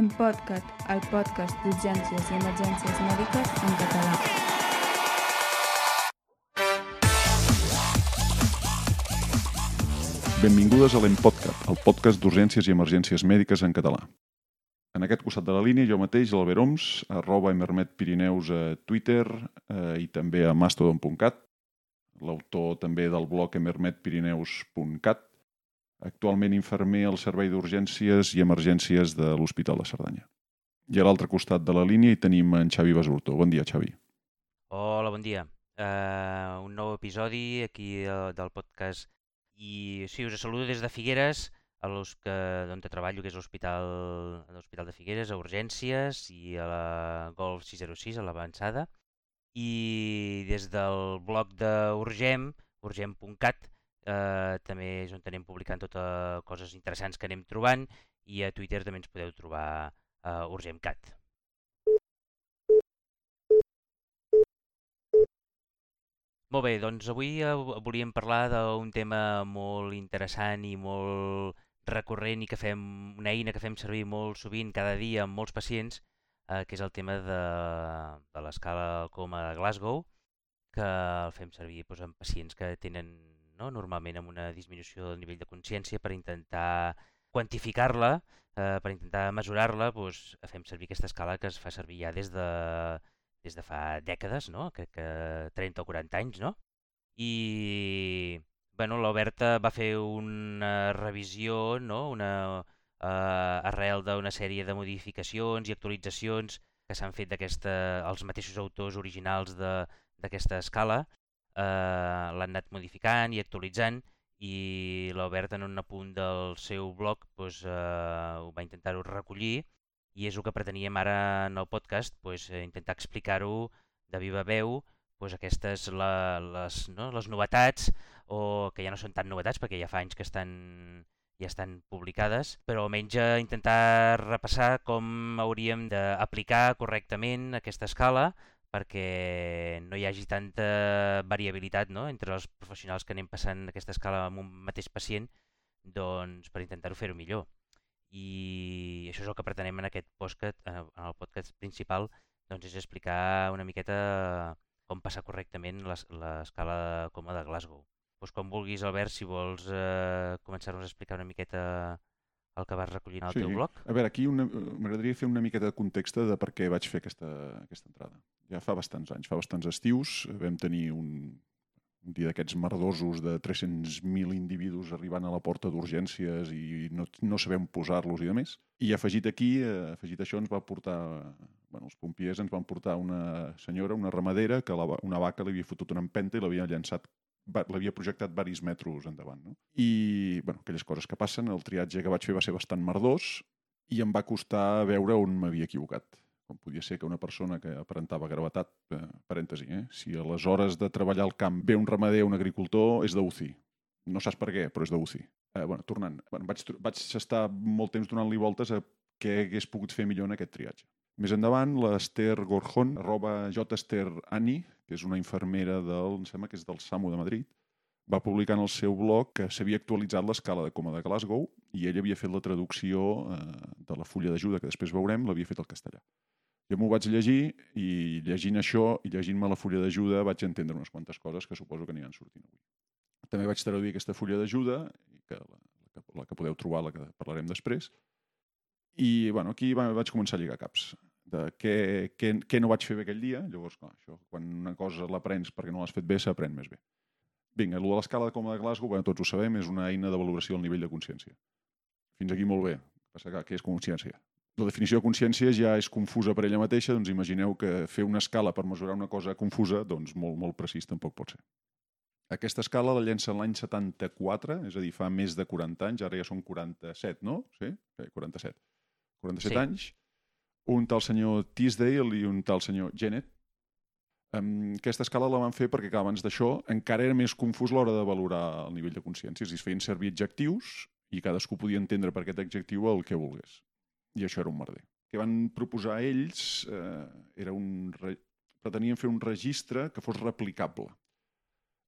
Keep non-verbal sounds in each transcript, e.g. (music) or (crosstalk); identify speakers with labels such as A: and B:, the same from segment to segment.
A: En podcast, el podcast d'urgències i emergències mèdiques en català.
B: Benvingudes a l'Empodcat, el podcast d'urgències i emergències mèdiques en català. En aquest costat de la línia, jo mateix, l'Albert Oms, arroba emermetpirineus a Twitter eh, i també a mastodon.cat, l'autor també del blog emermetpirineus.cat, actualment infermer al Servei d'Urgències i Emergències de l'Hospital de Cerdanya. I a l'altre costat de la línia hi tenim en Xavi Basurto. Bon dia, Xavi.
C: Hola, bon dia. Uh, un nou episodi aquí uh, del podcast i sí, us saludo des de Figueres, a los que, on treballo, que és l'Hospital de Figueres, a Urgències i a la Golf 606, a l'Avançada. I des del blog d'Urgem, urgem.cat, eh, també és on anem publicant totes coses interessants que anem trobant i a Twitter també ens podeu trobar a urgemcat. Molt bé, doncs avui eh, volíem parlar d'un tema molt interessant i molt recurrent i que fem una eina que fem servir molt sovint cada dia amb molts pacients, eh, que és el tema de, de l'escala coma de Glasgow, que el fem servir doncs, en pacients que tenen no, normalment amb una disminució del nivell de consciència per intentar quantificar-la, eh, per intentar mesurar-la, doncs, fem servir aquesta escala que es fa servir ja des de des de fa dècades, no? crec que 30 o 40 anys, no? I bueno, l'Oberta va fer una revisió, no? una, eh, arrel d'una sèrie de modificacions i actualitzacions que s'han fet els mateixos autors originals d'aquesta escala, eh, l'han anat modificant i actualitzant i l'Obert en un apunt del seu blog doncs, eh, ho va intentar-ho recollir i és el que preteníem ara en el podcast, eh, intentar explicar-ho de viva veu, pues, aquestes la, les, no, les novetats, o que ja no són tan novetats perquè ja fa anys que estan ja estan publicades, però almenys intentar repassar com hauríem d'aplicar correctament aquesta escala perquè no hi hagi tanta variabilitat no? entre els professionals que anem passant aquesta escala amb un mateix pacient doncs per intentar-ho fer-ho millor i això és el que pretenem en aquest podcast, en el podcast principal, doncs és explicar una miqueta com passar correctament l'escala coma de Glasgow. Doncs com vulguis, Albert, si vols eh, començar-nos a explicar una miqueta el que vas recollint al
B: sí.
C: teu blog.
B: A veure, aquí m'agradaria fer una miqueta de context de per què vaig fer aquesta, aquesta entrada. Ja fa bastants anys, fa bastants estius, vam tenir un, un dia d'aquests merdosos de 300.000 individus arribant a la porta d'urgències i no, no sabem posar-los i de més. I afegit aquí, eh, afegit això, ens va portar, bueno, els pompiers ens van portar una senyora, una ramadera, que la, una vaca li havia fotut una empenta i l'havia llançat l'havia projectat varis metres endavant. No? I, bueno, aquelles coses que passen, el triatge que vaig fer va ser bastant merdós i em va costar veure on m'havia equivocat com podia ser que una persona que aparentava gravetat, eh, parèntesi, eh, si a les hores de treballar al camp ve un ramader un agricultor, és d'UCI. No saps per què, però és d'UCI. Eh, bueno, tornant, bueno, vaig, vaig estar molt temps donant-li voltes a què hagués pogut fer millor en aquest triatge. Més endavant, l'Ester Gorjón, arroba Ani, que és una infermera del, em sembla que és del SAMU de Madrid, va publicar en el seu blog que s'havia actualitzat l'escala de coma de Glasgow i ell havia fet la traducció eh, de la fulla d'ajuda, que després veurem, l'havia fet al castellà. Jo m'ho vaig llegir i llegint això i llegint-me la fulla d'ajuda vaig entendre unes quantes coses que suposo que aniran sortint avui. També vaig traduir aquesta fulla d'ajuda, que la, la, la que podeu trobar, la que parlarem després, i bueno, aquí vaig començar a lligar caps de què, què, què no vaig fer bé aquell dia. Llavors, clar, això, quan una cosa l'aprens perquè no l'has fet bé, s'aprèn més bé. Vinga, de l'escala de coma de Glasgow, bueno, tots ho sabem, és una eina de valoració del nivell de consciència. Fins aquí molt bé. Passa que què és consciència? La definició de consciència ja és confusa per ella mateixa, doncs imagineu que fer una escala per mesurar una cosa confusa, doncs molt, molt precís tampoc pot ser. Aquesta escala la llença l'any 74, és a dir, fa més de 40 anys, ara ja són 47, no? Sí? sí 47. 47 sí. anys. Un tal senyor Teasdale i un tal senyor Genet. Um, aquesta escala la van fer perquè abans d'això encara era més confús l'hora de valorar el nivell de consciència. Es feien servir adjectius i cadascú podia entendre per aquest adjectiu el que volgués. I això era un merder. Que van proposar ells eh, era un... Re... pretenien fer un registre que fos replicable.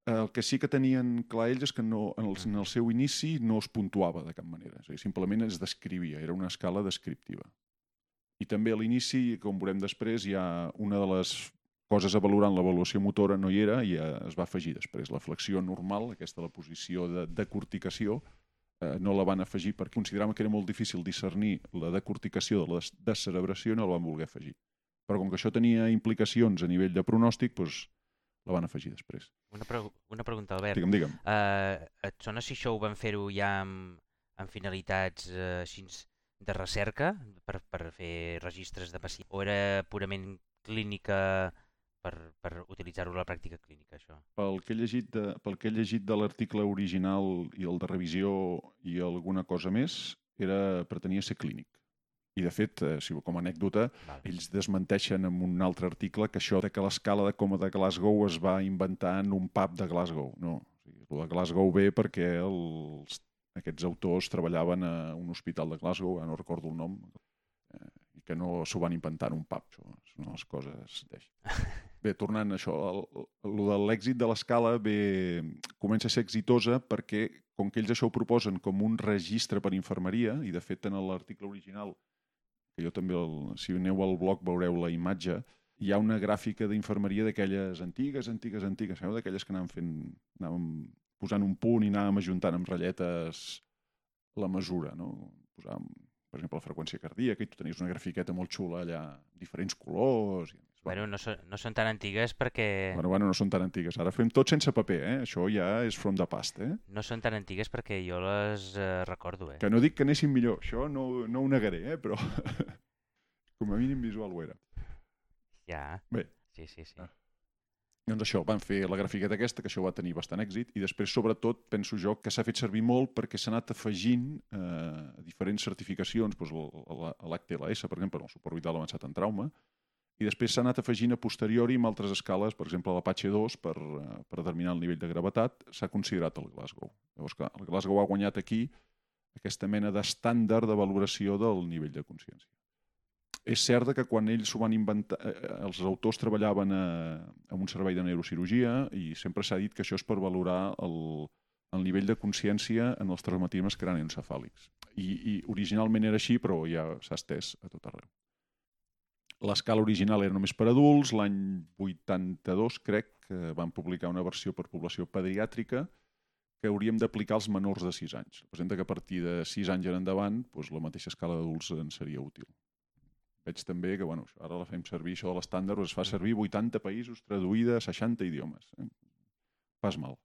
B: El que sí que tenien clar ells és que no, en, el, en el seu inici no es puntuava de cap manera. És a dir, simplement es descrivia, era una escala descriptiva. I també a l'inici, com veurem després, hi ha una de les coses a valorar en l'avaluació motora no hi era i eh, es va afegir després. La flexió normal, aquesta la posició de decorticació, eh, no la van afegir perquè consideraven que era molt difícil discernir la decorticació de la descerebració i no la van voler afegir. Però com que això tenia implicacions a nivell de pronòstic, doncs la van afegir després.
C: Una, pre una pregunta, Albert.
B: Digue'm, digue'm.
C: Uh, et sona si això ho van fer-ho ja amb, amb finalitats uh, així de recerca per, per fer registres de pacient o era purament clínica per, per utilitzar-ho a la pràctica clínica, això?
B: Pel que he llegit de, pel que he llegit de l'article original i el de revisió i alguna cosa més, era pretenia ser clínic. I, de fet, eh, si, com a anècdota,
C: Val.
B: ells desmenteixen en un altre article que això de que l'escala de coma de Glasgow es va inventar en un pub de Glasgow. No, o sigui, el de Glasgow ve perquè els, aquests autors treballaven a un hospital de Glasgow, no recordo el nom, eh, i que no s'ho van inventar en un pub. Això són les coses. (laughs) Bé, tornant a això, el, el de l'èxit de l'escala comença a ser exitosa perquè, com que ells això ho proposen com un registre per infermeria, i de fet en l'article original, que jo també, el, si aneu al blog veureu la imatge, hi ha una gràfica d'infermeria d'aquelles antigues, antigues, antigues, sabeu? D'aquelles que anàvem fent, anàvem posant un punt i anàvem ajuntant amb ratlletes la mesura, no? Posàvem, per exemple, la freqüència cardíaca i tu tenies una grafiqueta molt xula allà, diferents colors... I,
C: Bueno, no, són, no són tan antigues perquè...
B: Bueno, bueno, no són tan antigues. Ara fem tot sense paper, eh? Això ja és from the past, eh?
C: No són tan antigues perquè jo les eh, recordo, eh?
B: Que no dic que anessin millor, això no, no ho negaré, eh? Però (laughs) com a mínim visual ho era.
C: Ja.
B: Bé.
C: Sí, sí, sí.
B: Ah. Doncs això, van fer la grafiqueta aquesta, que això va tenir bastant èxit, i després, sobretot, penso jo que s'ha fet servir molt perquè s'ha anat afegint eh, diferents certificacions, doncs l'HTLS, per exemple, el suport vital avançat en trauma, i després s'ha anat afegint a posteriori amb altres escales, per exemple l'Apache 2, per, eh, per determinar el nivell de gravetat, s'ha considerat el Glasgow. Llavors, clar, el Glasgow ha guanyat aquí aquesta mena d'estàndard de valoració del nivell de consciència. És cert que quan ells s'ho van inventar, eh, els autors treballaven a, en un servei de neurocirurgia i sempre s'ha dit que això és per valorar el, el nivell de consciència en els traumatismes cranioencefàlics. I, I originalment era així, però ja s'ha estès a tot arreu. L'escala original era només per adults, l'any 82 crec que van publicar una versió per població pediàtrica que hauríem d'aplicar als menors de 6 anys. Representa que a partir de 6 anys en endavant doncs, la mateixa escala d'adults en seria útil. Veig també que bueno, ara la fem servir, això de l'estàndard es fa servir 80 països, traduïda a 60 idiomes. Eh? Pas mal.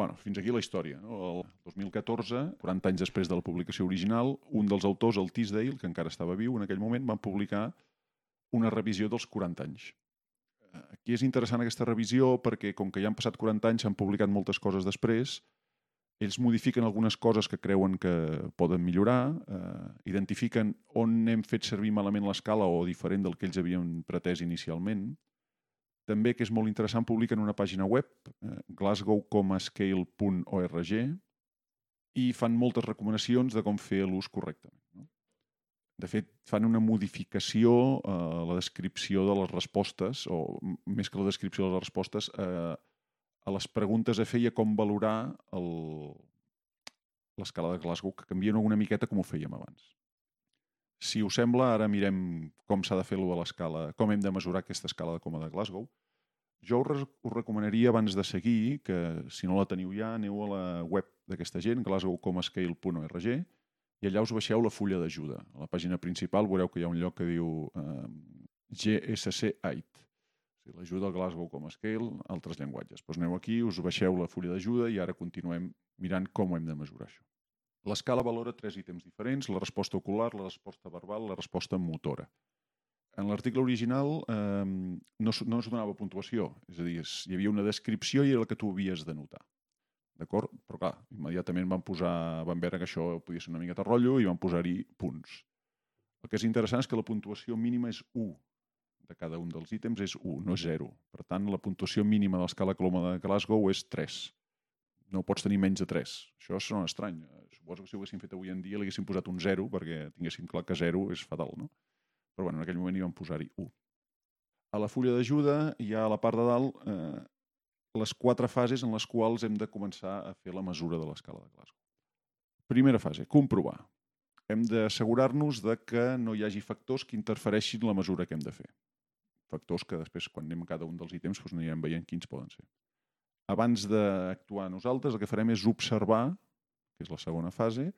B: Bueno, fins aquí la història. No? El 2014, 40 anys després de la publicació original, un dels autors, el Tisdale, que encara estava viu en aquell moment, van publicar una revisió dels 40 anys. Aquí és interessant aquesta revisió perquè, com que ja han passat 40 anys, s'han publicat moltes coses després, ells modifiquen algunes coses que creuen que poden millorar, eh, identifiquen on hem fet servir malament l'escala o diferent del que ells havien pretès inicialment, també, que és molt interessant, publiquen una pàgina web, eh, glasgowcomascale.org, i fan moltes recomanacions de com fer l'ús correctament. No? De fet, fan una modificació a eh, la descripció de les respostes, o més que la descripció de les respostes, eh, a les preguntes a fer i a com valorar l'escala de Glasgow, que canvien una miqueta com ho fèiem abans. Si us sembla, ara mirem com s'ha de fer-lo a l'escala, com hem de mesurar aquesta escala de coma de Glasgow. Jo us, recomanaria, abans de seguir, que si no la teniu ja, aneu a la web d'aquesta gent, glasgowcomascale.org, i allà us baixeu la fulla d'ajuda. A la pàgina principal veureu que hi ha un lloc que diu eh, GSC 8, l'ajuda al Glasgow com a scale, altres llenguatges. Doncs aneu aquí, us baixeu la fulla d'ajuda i ara continuem mirant com ho hem de mesurar això. L'escala valora tres ítems diferents, la resposta ocular, la resposta verbal, la resposta motora. En l'article original eh, no, no es donava puntuació, és a dir, hi havia una descripció i era el que tu havies de notar. D'acord? Però clar, immediatament van posar, van veure que això podia ser una miqueta rotllo i van posar-hi punts. El que és interessant és que la puntuació mínima és 1 de cada un dels ítems és 1, no és 0. Per tant, la puntuació mínima de l'escala Coloma de Glasgow és 3. No pots tenir menys de 3. Això sona estrany. Suposo que si ho haguéssim fet avui en dia li haguéssim posat un 0 perquè tinguéssim clar que 0 és fatal, no? Però bueno, en aquell moment hi van posar-hi 1. A la fulla d'ajuda hi ha a la part de dalt eh, les quatre fases en les quals hem de començar a fer la mesura de l'escala de Glasgow. Primera fase, comprovar. hem d'assegurar-nos de que no hi hagi factors que interfereixin la mesura que hem de fer. Factors que després, quan anem cada un dels ítems, doncs anirem veient quins poden ser. Abans d'actuar nosaltres, el que farem és observar, que és la segona fase,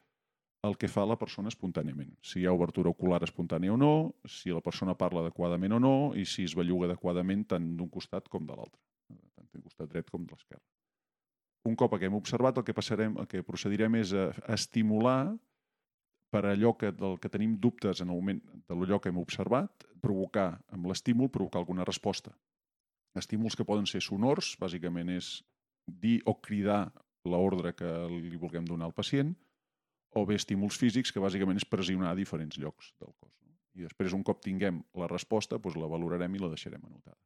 B: el que fa la persona espontàniament. Si hi ha obertura ocular espontània o no, si la persona parla adequadament o no i si es belluga adequadament tant d'un costat com de l'altre, tant d'un costat dret com de l'esquerra. Un cop que hem observat, el que, passarem, el que procedirem és a, estimular per allò que, del que tenim dubtes en el moment de allò que hem observat, provocar amb l'estímul, provocar alguna resposta. Estímuls que poden ser sonors, bàsicament és dir o cridar l'ordre que li vulguem donar al pacient, o bé estímuls físics, que bàsicament és pressionar a diferents llocs del cos. No? I després, un cop tinguem la resposta, doncs la valorarem i la deixarem anotada.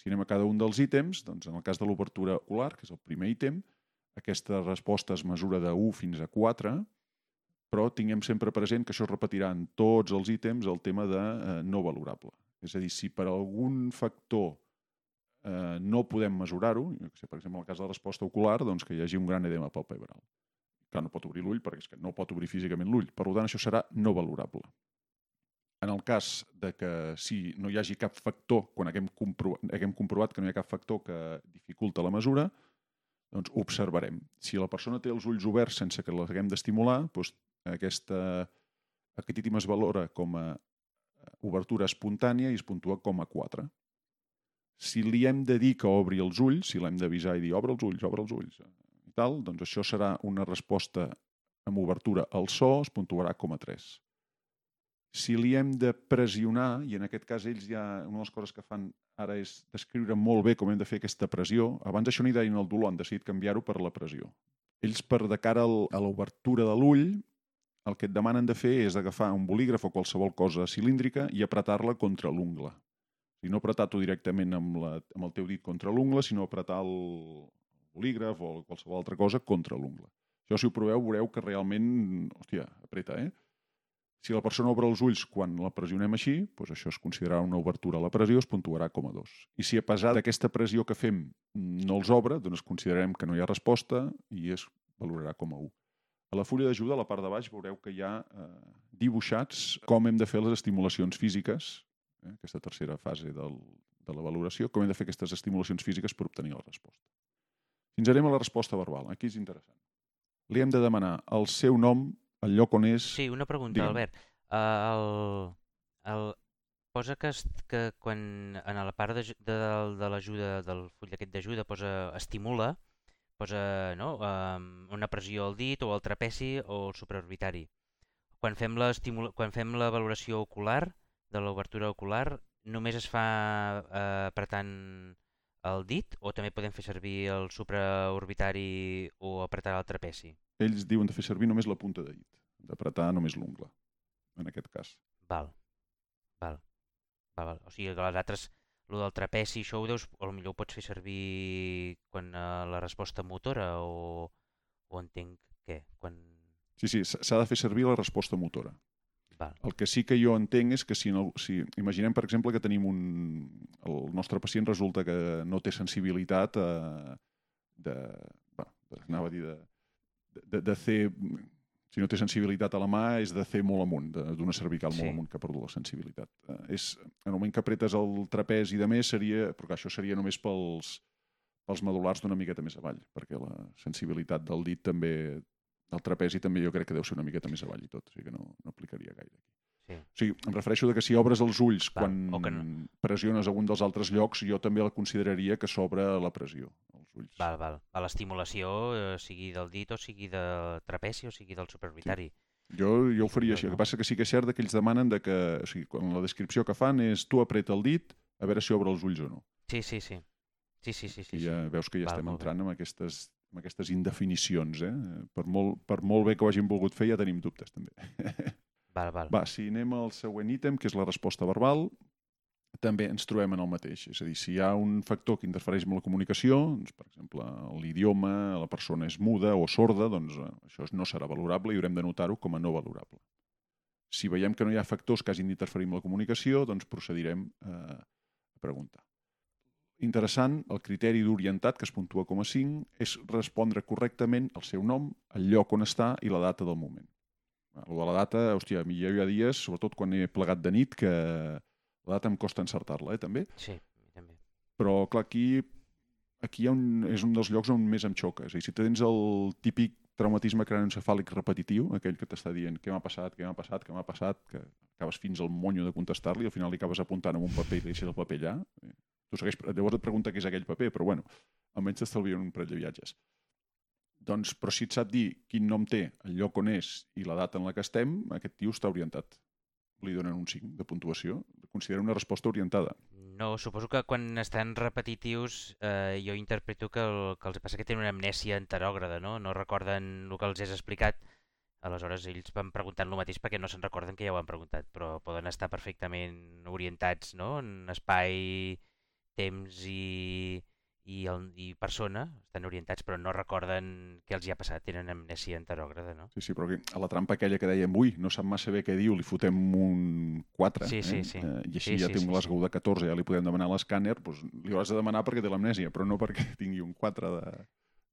B: Si anem a cada un dels ítems, doncs en el cas de l'obertura ocular, que és el primer ítem, aquesta resposta es mesura de 1 fins a 4, però tinguem sempre present que això es repetirà en tots els ítems el tema de eh, no valorable. És a dir, si per algun factor eh, no podem mesurar-ho, per exemple, en el cas de la resposta ocular, doncs que hi hagi un gran edema palpebral que no pot obrir l'ull perquè és que no pot obrir físicament l'ull. Per tant, això serà no valorable. En el cas de que si no hi hagi cap factor, quan haguem, compro haguem comprovat que no hi ha cap factor que dificulta la mesura, doncs observarem. Si la persona té els ulls oberts sense que les haguem d'estimular, doncs aquesta, aquest ítem es valora com a obertura espontània i es puntua com a 4. Si li hem de dir que obri els ulls, si l'hem d'avisar i dir obre els ulls, obre els ulls, tal, doncs això serà una resposta amb obertura al so, es puntuarà com a 3. Si li hem de pressionar, i en aquest cas ells ja, una de les coses que fan ara és descriure molt bé com hem de fer aquesta pressió, abans això no hi deien el dolor, han decidit canviar-ho per la pressió. Ells, per de cara a l'obertura de l'ull, el que et demanen de fer és agafar un bolígraf o qualsevol cosa cilíndrica i apretar-la contra l'ungla. I no apretar-ho directament amb, la, amb el teu dit contra l'ungla, sinó apretar el, bolígraf o qualsevol altra cosa contra l'ungla. Això, si ho proveu, veureu que realment, hòstia, apreta, eh? Si la persona obre els ulls quan la pressionem així, doncs això es considerarà una obertura a la pressió, es puntuarà com a 2. I si a pesar d'aquesta pressió que fem no els obre, doncs considerarem que no hi ha resposta i es valorarà com a 1. A la fulla d'ajuda, a la part de baix, veureu que hi ha eh, dibuixats com hem de fer les estimulacions físiques, eh, aquesta tercera fase del, de la valoració, com hem de fer aquestes estimulacions físiques per obtenir la resposta. Fins anem a la resposta verbal. Aquí és interessant. Li hem de demanar el seu nom, el lloc on és...
C: Sí, una pregunta, Digue'm. Albert. Uh, el, el, posa que, que quan en la part de, de, de l'ajuda, del full aquest d'ajuda, posa estimula, posa no, um, una pressió al dit o al trapeci o al supraorbitari. Quan fem, la quan fem la valoració ocular, de l'obertura ocular, només es fa uh, apretant el dit o també podem fer servir el supraorbitari o apretar el trapeci?
B: Ells diuen de fer servir només la punta de dit, d'apretar només l'ungla, en aquest cas.
C: Val. Val. Val, val. O sigui que les altres, el del trapeci, això ho deus, o millor ho pots fer servir quan uh, la resposta motora o, o entenc què? Quan...
B: Sí, sí, s'ha de fer servir la resposta motora.
C: Val.
B: El que sí que jo entenc és que si, no, si imaginem, per exemple, que tenim un... El nostre pacient resulta que no té sensibilitat a, de... Bueno, anava a dir de, de, de fer... Si no té sensibilitat a la mà, és de fer molt amunt, d'una cervical sí. molt amunt que ha perdut la sensibilitat. Eh, és, en el moment que apretes el trapez i de més, seria, perquè això seria només pels, pels medulars d'una miqueta més avall, perquè la sensibilitat del dit també el trapezi també jo crec que deu ser una miqueta més avall i tot, o sigui que no, no aplicaria gaire aquí.
C: Sí.
B: O sigui, em refereixo de que si obres els ulls
C: Val,
B: quan
C: que no.
B: pressiones algun dels altres llocs, jo també la consideraria que s'obre la pressió, els ulls.
C: Val, val. A l'estimulació, eh, sigui del dit o sigui del trapeci o sigui del superorbitari. Sí.
B: Jo, jo ho faria així. El que passa que sí que és cert que ells demanen de que, o sigui, quan la descripció que fan és tu apreta el dit a veure si obre els ulls o no.
C: Sí, sí, sí. Sí, sí, sí. sí,
B: I ja veus que ja
C: Val,
B: estem entrant amb aquestes amb aquestes indefinicions. Eh? Per, molt, per molt bé que ho hagin volgut fer, ja tenim dubtes, també. (laughs)
C: Val, val.
B: Va, si anem al següent ítem, que és la resposta verbal, també ens trobem en el mateix. És a dir, si hi ha un factor que interfereix amb la comunicació, doncs, per exemple, l'idioma, la persona és muda o sorda, doncs eh, això no serà valorable i haurem de notar-ho com a no valorable. Si veiem que no hi ha factors que hagin d'interferir amb la comunicació, doncs procedirem eh, a preguntar. Interessant, el criteri d'orientat, que es puntua com a 5, és respondre correctament el seu nom, el lloc on està i la data del moment. Lo de la data, hòstia, a mi hi havia dies, sobretot quan he plegat de nit, que la data em costa encertar-la, eh, també.
C: Sí, també.
B: Però, clar, aquí, aquí hi ha un, és un dels llocs on més em xoca. És a dir, si tens el típic traumatisme cranioencefàlic repetitiu, aquell que t'està dient què m'ha passat, què m'ha passat, què m'ha passat, que acabes fins al monyo de contestar-li i al final li acabes apuntant en un paper i deixes el paper allà. Tu segueix, llavors et pregunta què és aquell paper, però bueno, almenys t'estalvien un parell de viatges. Doncs, però si et sap dir quin nom té, el lloc on és i la data en la que estem, aquest tio està orientat. Li donen un 5 de puntuació. Considera una resposta orientada.
C: No, suposo que quan estan repetitius eh, jo interpreto que, el, que els passa que tenen una amnèsia enterògrada, no? No recorden el que els has explicat, aleshores ells van preguntant el mateix perquè no se'n recorden que ja ho han preguntat, però poden estar perfectament orientats no? en espai, temps i, i, el, i persona, estan orientats però no recorden què els hi ha passat, tenen amnèsia enterògrada, no?
B: Sí, sí, però aquí, a la trampa aquella que dèiem, ui, no sap massa bé què diu, li fotem un 4,
C: Sí, sí,
B: eh?
C: sí.
B: Eh, i així
C: Sí,
B: ja
C: sí,
B: té un
C: sí,
B: Glasgow de 14, ja li podem demanar l'escàner, doncs li hauràs de demanar perquè té l'amnèsia, però no perquè (laughs) tingui un 4 de,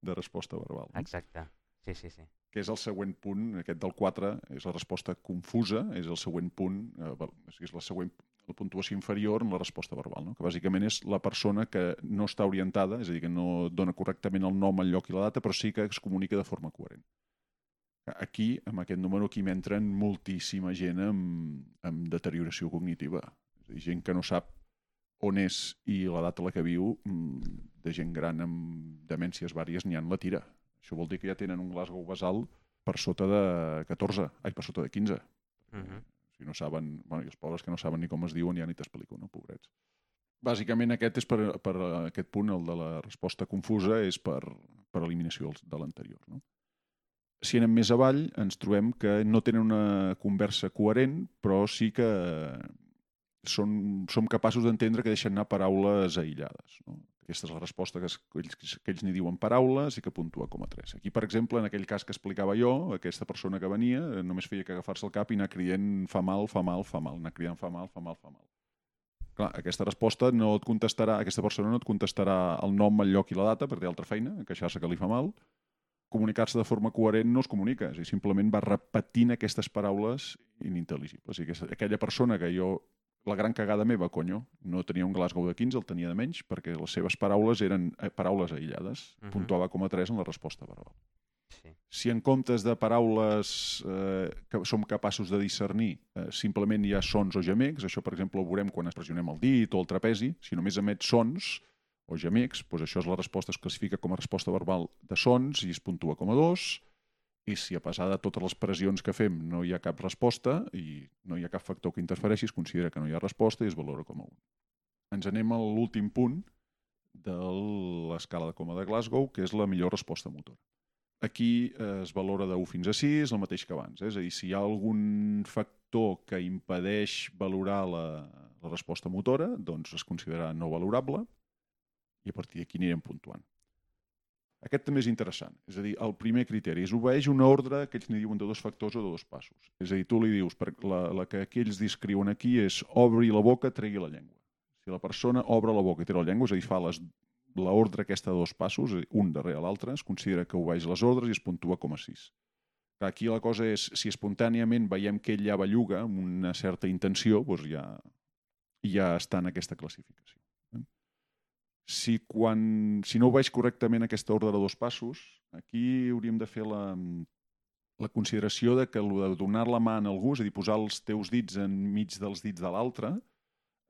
B: de resposta verbal. No?
C: Exacte, sí, sí, sí.
B: que és el següent punt, aquest del 4, és la resposta confusa, és el següent punt, eh, és la següent la puntuació inferior en la resposta verbal, no? que bàsicament és la persona que no està orientada, és a dir, que no dona correctament el nom, el lloc i la data, però sí que es comunica de forma coherent. Aquí, amb aquest número, aquí m'entren moltíssima gent amb, amb deterioració cognitiva. És dir, gent que no sap on és i la data a la que viu, mm, de gent gran amb demències vàries n'hi ha en la tira. Això vol dir que ja tenen un Glasgow basal per sota de 14, ai, per sota de 15.
C: Mhm.
B: Si no saben, bueno, i els pobres que no saben ni com es diuen ja ni t'explico, no, pobrets. Bàsicament aquest és per, per aquest punt, el de la resposta confusa, és per, per eliminació de l'anterior. No? Si anem més avall, ens trobem que no tenen una conversa coherent, però sí que són, som capaços d'entendre que deixen anar paraules aïllades. No? Aquesta és la resposta que, es, que ells, que ells n'hi diuen paraules i que puntua com a 3. Aquí, per exemple, en aquell cas que explicava jo, aquesta persona que venia eh, només feia que agafar-se el cap i anar cridant fa mal, fa mal, fa mal, anar cridant fa mal, fa mal, fa mal. Clar, aquesta resposta no et contestarà, aquesta persona no et contestarà el nom, el lloc i la data, perquè té altra feina, queixar-se que li fa mal. Comunicar-se de forma coherent no es comunica, dir, simplement va repetint aquestes paraules inintel·ligibles. I aquesta, aquella persona que jo la gran cagada meva, conyo, no tenia un Glasgow de 15, el tenia de menys, perquè les seves paraules eren eh, paraules aïllades.
C: Mhm.
B: Puntuava com a 3 en la resposta verbal.
C: sí.
B: Si en comptes de paraules eh, que som capaços de discernir eh, simplement hi ha sons o gemecs, això per exemple ho veurem quan es pressionem el dit o el trapezi, si només emet sons o gemecs, doncs això és la resposta, es classifica com a resposta verbal de sons i es puntua com a 2, i si a pesar de totes les pressions que fem no hi ha cap resposta i no hi ha cap factor que interfereixi, es considera que no hi ha resposta i es valora com a 1. Ens anem a l'últim punt de l'escala de coma de Glasgow, que és la millor resposta motora. Aquí eh, es valora de 1 fins a 6, el mateix que abans. Eh? És a dir, si hi ha algun factor que impedeix valorar la, la resposta motora, doncs es considerarà no valorable i a partir d'aquí anirem puntuant. Aquest també és interessant. És a dir, el primer criteri és obeeix una ordre que ells n'hi diuen de dos factors o de dos passos. És a dir, tu li dius, per, la, la que aquí ells descriuen aquí és obri la boca, tregui la llengua. Si la persona obre la boca i treu la llengua, és a dir, fa les, l'ordre aquesta de dos passos, un darrere l'altre, es considera que obeeix les ordres i es puntua com a 6. Clar, Aquí la cosa és, si espontàniament veiem que ell ja belluga amb una certa intenció, doncs ja, ja està en aquesta classificació. Si, quan, si no obeeix correctament aquesta ordre de dos passos, aquí hauríem de fer la, la consideració de que de donar la mà a algú, és a dir, posar els teus dits enmig dels dits de l'altre,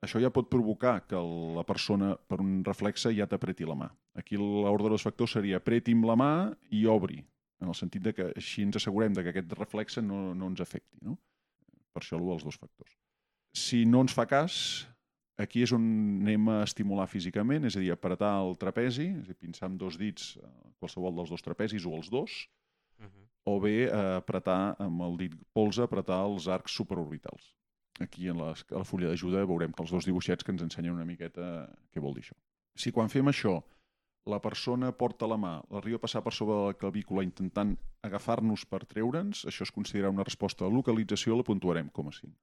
B: això ja pot provocar que la persona, per un reflexe, ja t'apreti la mà. Aquí l'ordre dels factors seria apreti'm la mà i obri, en el sentit de que així ens assegurem de que aquest reflexe no, no ens afecti. No? Per això el dels dos factors. Si no ens fa cas, aquí és on anem a estimular físicament, és a dir, apretar el trapezi, és a dir, pinçar amb dos dits eh, qualsevol dels dos trapezis o els dos,
C: Mhm.
B: o bé eh, apretar amb el dit polze, apretar els arcs supraorbitals. Aquí en les, a la fulla d'ajuda veurem que els dos dibuixets que ens ensenyen una miqueta què vol dir això. Si quan fem això la persona porta la mà, l'arriba a passar per sobre de la clavícula intentant agafar-nos per treure'ns, això es considera una resposta de localització, la puntuarem com a 5.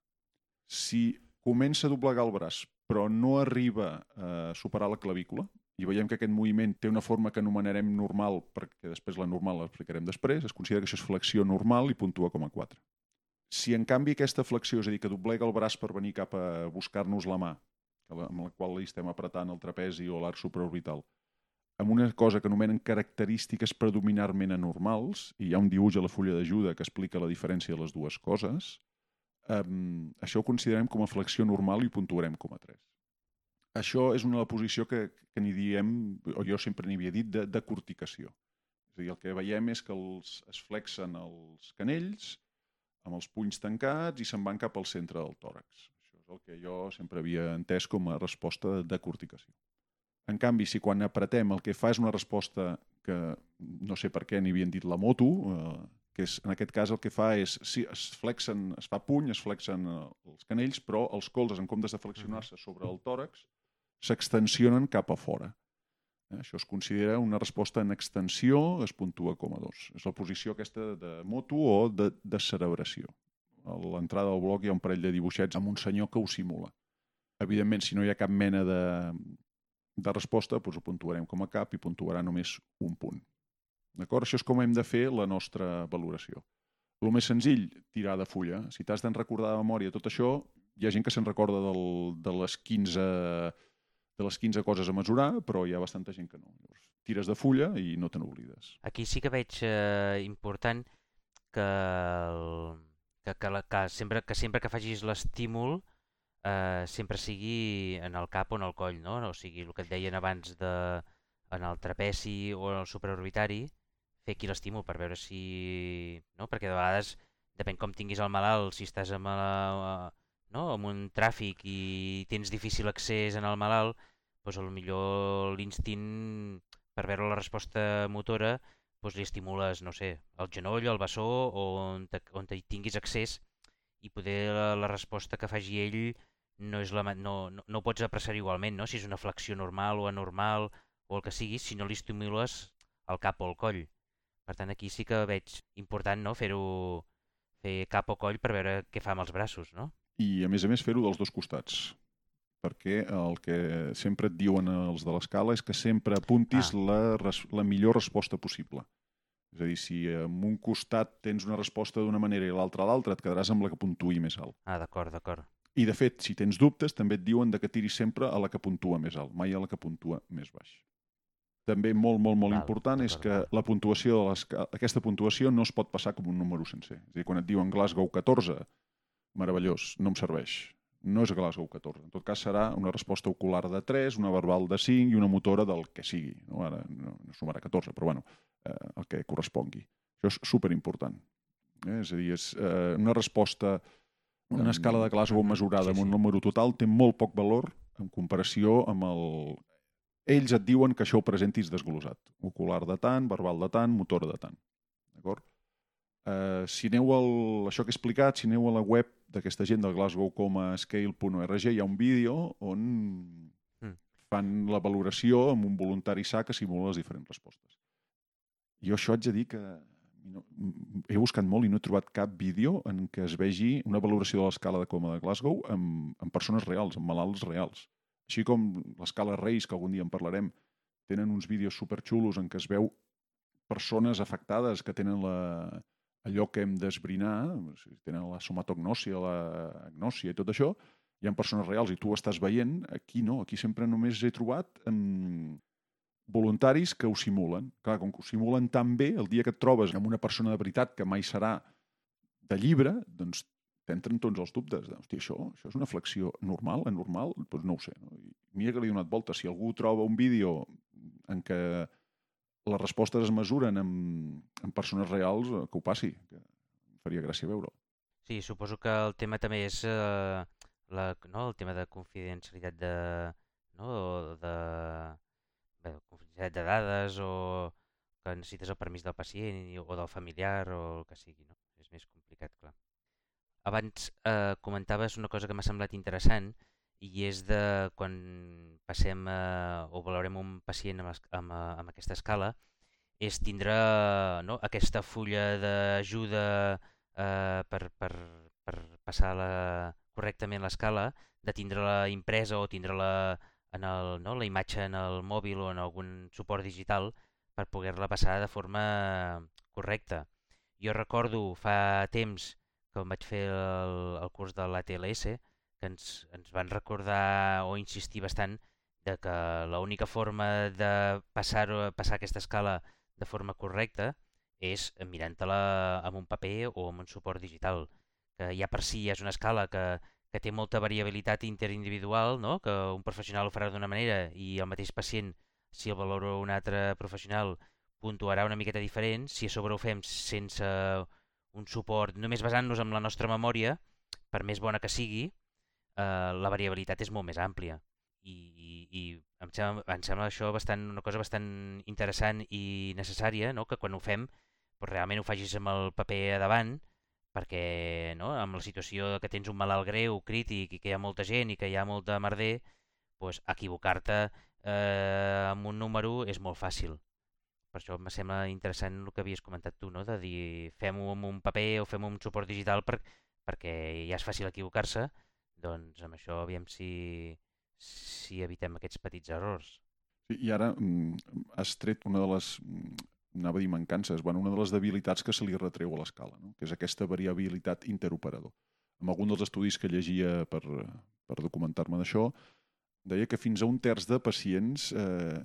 B: Si comença a doblegar el braç però no arriba a superar la clavícula, i veiem que aquest moviment té una forma que anomenarem normal, perquè després la normal l'explicarem després, es considera que això és flexió normal i puntua com a 4. Si en canvi aquesta flexió, és a dir, que doblega el braç per venir cap a buscar-nos la mà, amb la qual li estem apretant el trapezi o l'arc supraorbital, amb una cosa que anomenen característiques predominarment anormals, i hi ha un dibuix a la fulla d'ajuda que explica la diferència de les dues coses, um, això ho considerem com a flexió normal i puntuarem com a 3. Això és una posició que, que n'hi diem, o jo sempre n'hi havia dit, de, de corticació. És a dir, el que veiem és que els, es flexen els canells amb els punys tancats i se'n van cap al centre del tòrax. Això és el que jo sempre havia entès com a resposta de corticació. En canvi, si quan apretem el que fa és una resposta que no sé per què n'hi havien dit la moto, eh, que és, en aquest cas el que fa és, sí, es flexen, es fa puny, es flexen eh, els canells, però els colzes, en comptes de flexionar-se sobre el tòrax, s'extensionen cap a fora. Eh? Això es considera una resposta en extensió, es puntua com a 2. És la posició aquesta de moto o de, de cerebració. A l'entrada del bloc hi ha un parell de dibuixets amb un senyor que ho simula. Evidentment, si no hi ha cap mena de, de resposta, doncs ho puntuarem com a cap i puntuarà només un punt. D'acord? Això és com hem de fer la nostra valoració. El més senzill, tirar de fulla. Si t'has d'en recordar de memòria tot això, hi ha gent que se'n recorda del, de les 15 de les 15 coses a mesurar, però hi ha bastanta gent que no. Llavors, tires de fulla i no te n'oblides.
C: Aquí sí que veig eh, important que, el, que, que, la, que, sempre, que sempre que facis l'estímul eh, sempre sigui en el cap o en el coll, no? O sigui, el que et deien abans de, en el trapeci o en el supraorbitari, fer aquí l'estímul per veure si... No? Perquè de vegades, depèn com tinguis el malalt, si estàs amb, la, no? amb un tràfic i tens difícil accés en el malalt, doncs millor l'instint per veure la resposta motora doncs li estimules, no sé, el genoll, el bessó o on, te, on te tinguis accés i poder la, la resposta que faci ell no, és la, no, no, no pots apreciar igualment, no? si és una flexió normal o anormal o el que sigui, si no li estimules el cap o el coll. Per tant, aquí sí que veig important no? fer-ho fer cap o coll per veure què fa amb els braços, no?
B: I, a més a més, fer-ho dels dos costats perquè el que sempre et diuen els de l'escala és que sempre apuntis ah. la, la millor resposta possible. És a dir, si en un costat tens una resposta d'una manera i l'altra l'altra, et quedaràs amb la que puntuï més alt.
C: Ah, d'acord, d'acord.
B: I, de fet, si tens dubtes, també et diuen de que tiris sempre a la que puntua més alt, mai a la que puntua més baix. També molt, molt, molt Val, important és que la puntuació de aquesta puntuació no es pot passar com un número sencer. És a dir, quan et diuen Glasgow 14, meravellós, no em serveix no és Glasgow 14. En tot cas serà una resposta ocular de 3, una verbal de 5 i una motora del que sigui. No? Ara no, no sumarà 14, però bueno, eh, el que correspongui. Això és superimportant. Eh? És a dir, és eh, una resposta, una escala de Glasgow mesurada sí, sí. amb un número total té molt poc valor en comparació amb el... Ells et diuen que això ho presentis desglosat. Ocular de tant, verbal de tant, motora de tant. D'acord? Uh, si aneu al, això que he explicat, si aneu a la web d'aquesta gent del glasgowcomascale.org hi ha un vídeo on mm. fan la valoració amb un voluntari sa que simula les diferents respostes. Jo això haig de dir que no, he buscat molt i no he trobat cap vídeo en què es vegi una valoració de l'escala de coma de Glasgow amb, amb persones reals, amb malalts reals. Així com l'escala Reis, que algun dia en parlarem, tenen uns vídeos superxulos en què es veu persones afectades que tenen la, allò que hem d'esbrinar, tenen la somatognòsia, la gnòsia i tot això, hi ha persones reals i tu ho estàs veient, aquí no, aquí sempre només he trobat um, voluntaris que ho simulen. Clar, com que ho simulen tan bé, el dia que et trobes amb una persona de veritat que mai serà de llibre, doncs t'entren tots els dubtes. Hòstia, això, això és una flexió normal, anormal? Doncs no ho sé. No? I mira que li he donat volta. Si algú troba un vídeo en què les respostes es mesuren amb, amb persones reals, eh, que ho passi, que em faria gràcia veure-ho.
C: Sí, suposo que el tema també és eh, la, no, el tema de confidencialitat de, no, de, bé, confidencialitat de dades o que necessites el permís del pacient o del familiar o el que sigui. No? És més complicat, clar. Abans eh, comentaves una cosa que m'ha semblat interessant, i és de quan passem a, o valorem un pacient amb, amb, amb aquesta escala, és tindre no, aquesta fulla d'ajuda eh, per, per, per passar la, correctament l'escala, de tindre-la impresa o tindre-la en el, no, la imatge en el mòbil o en algun suport digital per poder-la passar de forma correcta. Jo recordo fa temps quan vaig fer el, el curs de l'ATLS, que ens, ens van recordar o insistir bastant de que l'única forma de passar, passar aquesta escala de forma correcta és mirant-te-la amb un paper o amb un suport digital, que ja per si és una escala que, que té molta variabilitat interindividual, no? que un professional ho farà d'una manera i el mateix pacient, si el valora un altre professional, puntuarà una miqueta diferent. Si a sobre ho fem sense un suport, només basant-nos en la nostra memòria, per més bona que sigui, eh, la variabilitat és molt més àmplia. I, i, i em, sembla, em sembla això bastant, una cosa bastant interessant i necessària, no? que quan ho fem doncs realment ho facis amb el paper a davant, perquè no? amb la situació que tens un malalt greu, crític, i que hi ha molta gent i que hi ha molta merder, doncs equivocar-te eh, amb un número és molt fàcil. Per això em sembla interessant el que havies comentat tu, no? de dir fem-ho amb un paper o amb un suport digital per, perquè ja és fàcil equivocar-se, doncs amb això aviam si, si evitem aquests petits errors.
B: Sí, I ara mm, has tret una de les, mm, anava a dir mancances, bueno, una de les debilitats que se li retreu a l'escala, no? que és aquesta variabilitat interoperador. En algun dels estudis que llegia per, per documentar-me d'això, deia que fins a un terç de pacients eh,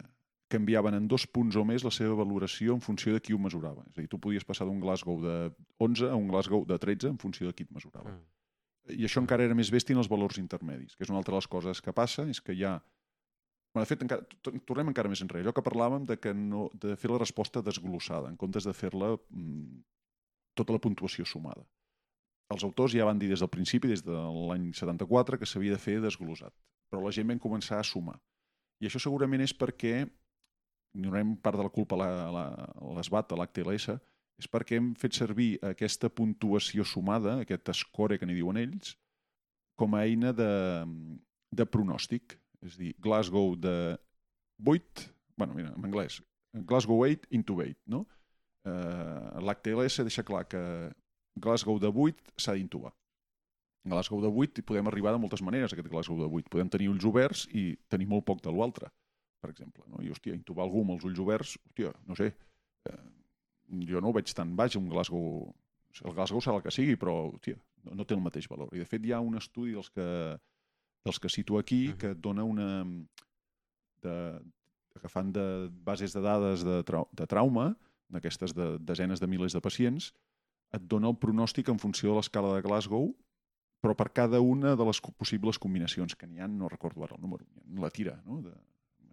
B: canviaven en dos punts o més la seva valoració en funció de qui ho mesurava. És a dir, tu podies passar d'un Glasgow de 11 a un Glasgow de 13 en funció de qui et mesurava. Mm. I això encara era més bèstia en els valors intermedis, que és una altra de les coses que passa, és que hi ha... Bueno, de fet, encara, tornem encara més enrere. Allò que parlàvem de, que no, de fer la resposta desglossada, en comptes de fer-la mm, tota la puntuació sumada. Els autors ja van dir des del principi, des de l'any 74, que s'havia de fer desglossat. Però la gent va començar a sumar. I això segurament és perquè donem part de la culpa a l'ESBAT, a l'HTLS, és perquè hem fet servir aquesta puntuació sumada, aquest score que n'hi diuen ells, com a eina de, de pronòstic. És a dir, Glasgow de 8, bueno, mira, en anglès, Glasgow 8 into 8, no? Uh, L'HTLS deixa clar que Glasgow de 8 s'ha d'intubar. Glasgow de 8 podem arribar de moltes maneres, aquest Glasgow de 8. Podem tenir ulls oberts i tenir molt poc de l'altre per exemple. No? I, hòstia, intubar algú amb els ulls oberts, hòstia, no sé, eh, jo no ho veig tan baix, un Glasgow... El Glasgow serà el que sigui, però, hòstia, no, no té el mateix valor. I, de fet, hi ha un estudi dels que, dels que cito aquí que dona una... De, que fan de bases de dades de, trau, de trauma, d'aquestes de desenes de milers de pacients, et dona el pronòstic en funció de l'escala de Glasgow, però per cada una de les possibles combinacions que n'hi ha, no recordo ara el número, la tira, no? de,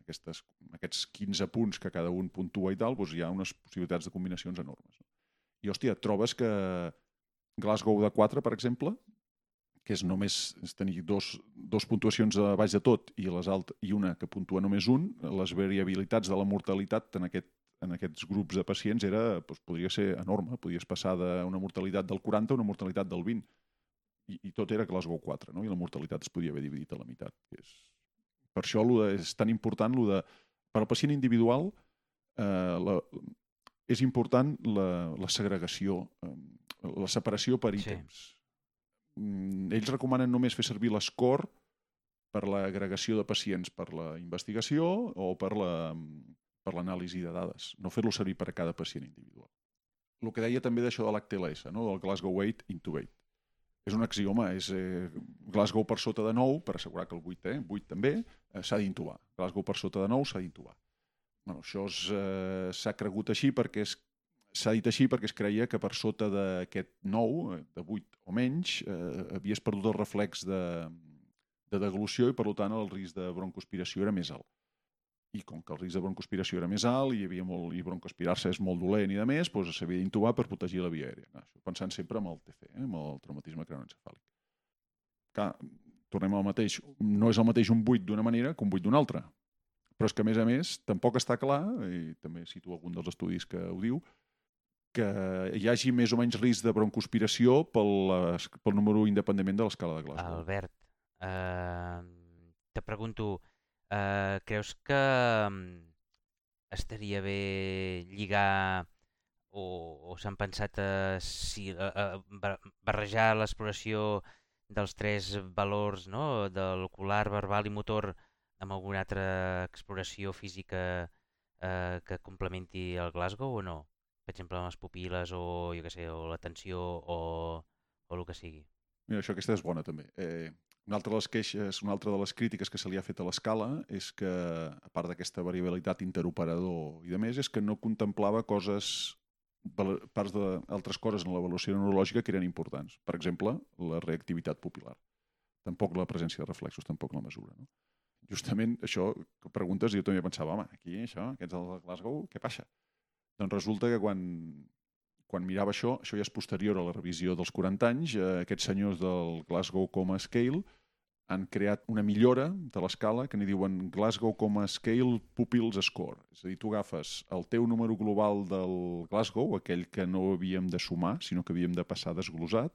B: aquestes, aquests 15 punts que cada un puntua i tal, doncs hi ha unes possibilitats de combinacions enormes. I, hòstia, trobes que Glasgow de 4, per exemple, que és només és tenir dos, dos puntuacions a baix de tot i, les alt, i una que puntua només un, les variabilitats de la mortalitat en, aquest, en aquests grups de pacients era, doncs, podria ser enorme. Podies passar d'una mortalitat del 40 a una mortalitat del 20. I, i tot era Glasgow 4, no? i la mortalitat es podia haver dividit a la meitat, que és per això és tan important lo de, per al pacient individual eh, la, és important la, la segregació, eh, la separació per ítems. Sí. Mm, ells recomanen només fer servir l'escore per l'agregació de pacients per la investigació o per l'anàlisi la, per de dades, no fer-lo servir per a cada pacient individual. El que deia també d'això de l'HTLS, no? del Glasgow 8 into 8 és un axioma, és eh, Glasgow per sota de 9, per assegurar que el 8, eh, 8 també, eh, s'ha d'intubar. Glasgow per sota de 9 s'ha d'intubar. Bueno, això s'ha eh, cregut així perquè s'ha dit així perquè es creia que per sota d'aquest 9, eh, de 8 o menys, eh, havies perdut el reflex de, de deglució i, per tant, el risc de broncoaspiració era més alt i com que el risc de broncoaspiració era més alt i hi havia molt, i broncoaspirar-se és molt dolent i de més, doncs s'havia d'intubar per protegir la via aèria. Això, pensant sempre amb el TC, eh, amb el traumatisme cranoencefàlic. Clar, tornem al mateix. No és el mateix un buit d'una manera que un buit d'una altra. Però és que, a més a més, tampoc està clar, i també cito algun dels estudis que ho diu, que hi hagi més o menys risc de broncoaspiració pel, pel número independentment de l'escala de Glasgow.
C: Albert, eh, te pregunto, Eh, creus que mm, estaria bé lligar o, o s'han pensat a, si, a, a barrejar l'exploració dels tres valors, no? de l'ocular, verbal i motor, amb alguna altra exploració física eh, que complementi el Glasgow o no? Per exemple, amb les pupil·les o, jo sé, o l'atenció o, o el que sigui.
B: Mira, això aquesta és bona també. Eh, una altra de les queixes, una altra de les crítiques que se li ha fet a l'escala és que, a part d'aquesta variabilitat interoperador i de més, és que no contemplava coses parts d'altres coses en l'avaluació neurològica que eren importants. Per exemple, la reactivitat pupil·lar. Tampoc la presència de reflexos, tampoc la mesura. No? Justament això que preguntes, jo també pensava, home, aquí això, aquests del Glasgow, què passa? Doncs resulta que quan, quan mirava això, això ja és posterior a la revisió dels 40 anys, eh, aquests senyors del Glasgow Coma Scale han creat una millora de l'escala que n'hi diuen Glasgow Coma Scale Pupils Score. És a dir, tu agafes el teu número global del Glasgow, aquell que no havíem de sumar, sinó que havíem de passar desglosat,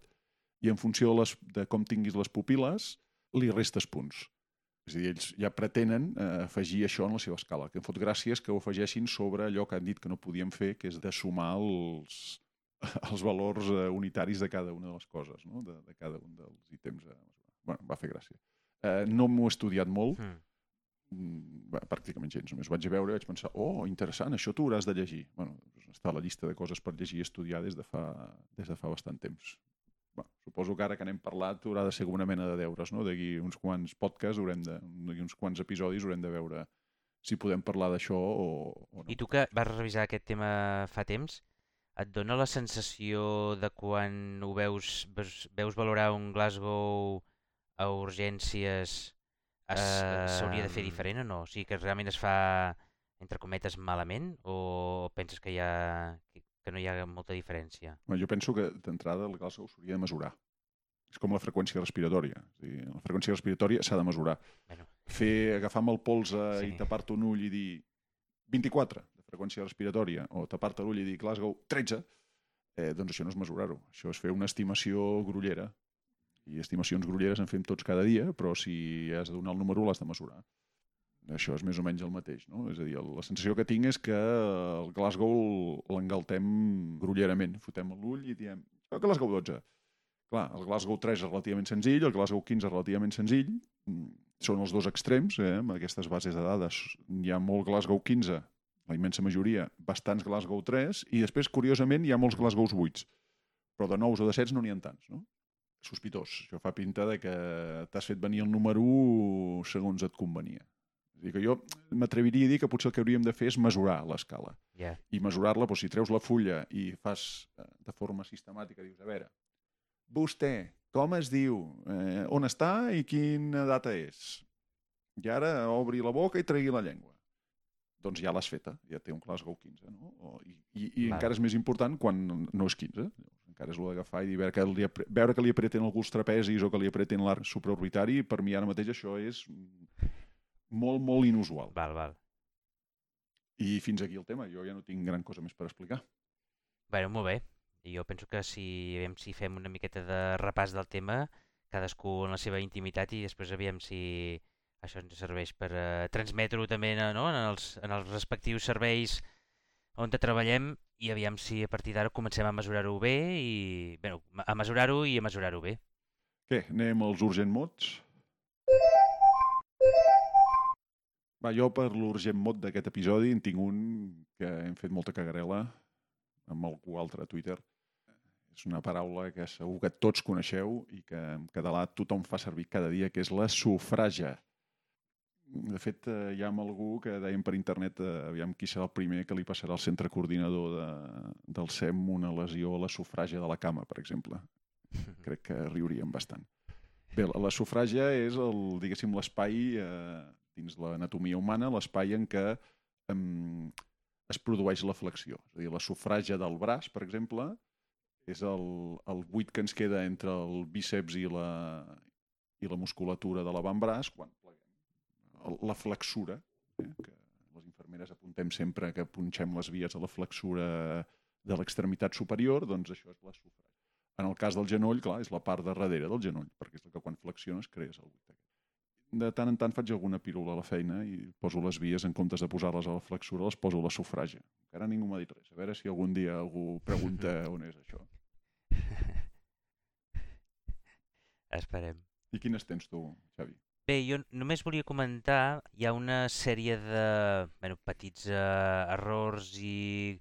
B: i en funció de, les, de com tinguis les pupil·les, li restes punts. És a dir, ells ja pretenen eh, afegir això en la seva escala. Que em fot gràcies que ho afegeixin sobre allò que han dit que no podíem fer, que és de sumar els, els valors eh, unitaris de cada una de les coses, no? de, de cada un dels ítems mesurar. Bueno, va fer gràcia. Eh, no m'ho he estudiat molt, mm. Bé, pràcticament gens. Només vaig a veure i vaig pensar, oh, interessant, això tu hauràs de llegir. Bueno, doncs està a la llista de coses per llegir i estudiar des de fa, des de fa bastant temps. Suposo que ara que n'hem parlat haurà de ser una mena de deures, no? D'aquí uns quants podcasts, haurem de, d'aquí uns quants episodis haurem de veure si podem parlar d'això o, o no.
C: I tu que vas revisar aquest tema fa temps, et dona la sensació de quan ho veus, veus, veus valorar un Glasgow a urgències eh, s'hauria de fer diferent o no? O sigui que realment es fa, entre cometes, malament o penses que, hi ha, que no hi ha molta diferència?
B: Bueno, jo penso que d'entrada el Glasgow s'hauria de mesurar. És com la freqüència respiratòria. És dir, la freqüència respiratòria s'ha de mesurar.
C: Bueno.
B: Fer, agafar amb el polze
C: Sí.
B: i tapar-te un ull i dir 24 de freqüència respiratòria o tapar-te l'ull i dir Glasgow 13, eh, doncs això no és mesurar-ho. Això és fer una estimació grollera i estimacions grolleres en fem tots cada dia, però si has de donar el número l'has de mesurar. Això és més o menys el mateix, no? És a dir, la sensació que tinc és que el Glasgow l'engaltem grollerament. Fotem l'ull i diem, "Oh, Glasgow 12. Clar, el Glasgow 3 és relativament senzill, el Glasgow 15 és relativament senzill, Mm, són els dos extrems, eh? amb aquestes bases de dades. Hi ha molt Glasgow 15, la immensa majoria, bastants Glasgow 3, i després, curiosament, hi ha molts Glasgows 8, però de 9 o de 7 no n'hi ha tants, no? sospitós. Això fa pinta de que t'has fet venir el número 1 segons et convenia. És dir, que jo m'atreviria a dir que potser el que hauríem de fer és mesurar l'escala.
C: Ja.
B: I mesurar-la, doncs, si treus la fulla i fas eh, de forma sistemàtica, dius, a veure, vostè, com es diu, eh, on està i quina data és? I ara obri la boca i tregui la llengua. Doncs ja l'has feta, ja té un Glasgow 15, no? O, I i, i encara és més important quan no és 15. Encara és el d'agafar i dir, veure que, li, veure que li apreten alguns trapezis o que li apreten l'arc supraorbitari, per mi ara mateix això és molt, molt inusual.
C: Val, val.
B: I fins aquí el tema. Jo ja no tinc gran cosa més per explicar.
C: Bueno, molt bé. I jo penso que si, aviam si fem una miqueta de repàs del tema, cadascú en la seva intimitat i després aviam si això ens serveix per eh, transmetre-ho també no, en, els, en els respectius serveis on treballem i aviam si a partir d'ara comencem a mesurar-ho bé i bueno, a mesurar-ho i a mesurar-ho bé.
B: Què, anem als urgent mots? Va, jo per l'urgent mot d'aquest episodi en tinc un que hem fet molta cagarela amb algú altre a Twitter. És una paraula que segur que tots coneixeu i que en català tothom fa servir cada dia, que és la sufraja. De fet, eh, hi ha algú que deien per internet eh, aviam qui serà el primer que li passarà al centre coordinador de, del SEM una lesió a la sufraja de la cama, per exemple (laughs) crec que riuríem bastant. Bé, la, sufràgia és el, diguéssim, l'espai eh, dins l'anatomia humana, l'espai en què em, es produeix la flexió. És a dir, la sufràgia del braç, per exemple, és el, el buit que ens queda entre el bíceps i la, i la musculatura de l'avantbraç quan pleguem. La flexura, eh, que les infermeres apuntem sempre que punxem les vies a la flexura de l'extremitat superior, doncs això és la sufràgia. En el cas del genoll, clar, és la part de darrere del genoll, perquè és el que quan flexiones crees el buit aquest. De tant en tant faig alguna pirula a la feina i poso les vies, en comptes de posar-les a la flexura, les poso a la sufràgia. Encara ningú m'ha dit res. A veure si algun dia algú pregunta (laughs) on és això. (laughs)
C: Esperem.
B: I quines tens tu, Xavi?
C: Bé, jo només volia comentar, hi ha una sèrie de bueno, petits eh, errors i